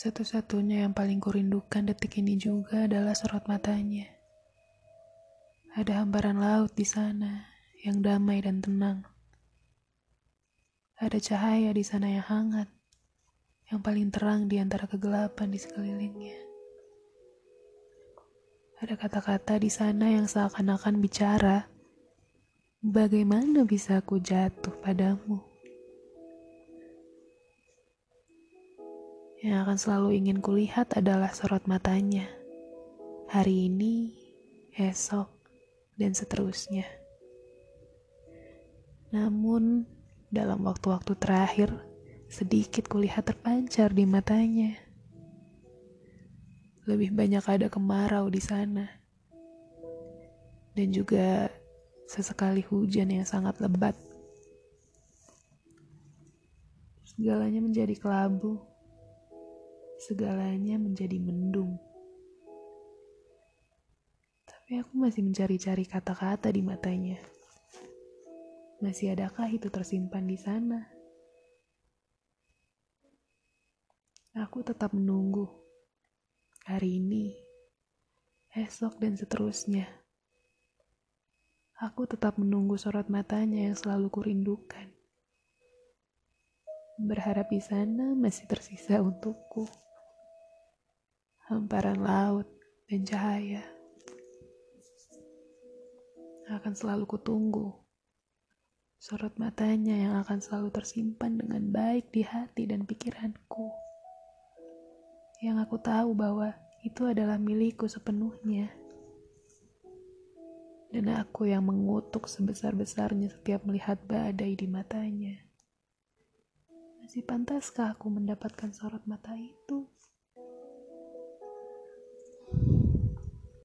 Satu-satunya yang paling kurindukan detik ini juga adalah sorot matanya. Ada hamparan laut di sana yang damai dan tenang. Ada cahaya di sana yang hangat, yang paling terang di antara kegelapan di sekelilingnya. Ada kata-kata di sana yang seakan-akan bicara, bagaimana bisa aku jatuh padamu? Yang akan selalu ingin kulihat adalah sorot matanya. Hari ini, esok, dan seterusnya. Namun, dalam waktu-waktu terakhir, sedikit kulihat terpancar di matanya. Lebih banyak ada kemarau di sana. Dan juga sesekali hujan yang sangat lebat. Segalanya menjadi kelabu segalanya menjadi mendung. Tapi aku masih mencari-cari kata-kata di matanya. Masih adakah itu tersimpan di sana? Aku tetap menunggu. Hari ini, esok, dan seterusnya. Aku tetap menunggu sorot matanya yang selalu kurindukan. Berharap di sana masih tersisa untukku hamparan laut, dan cahaya. Akan selalu kutunggu. Sorot matanya yang akan selalu tersimpan dengan baik di hati dan pikiranku. Yang aku tahu bahwa itu adalah milikku sepenuhnya. Dan aku yang mengutuk sebesar-besarnya setiap melihat badai di matanya. Masih pantaskah aku mendapatkan sorot mata itu?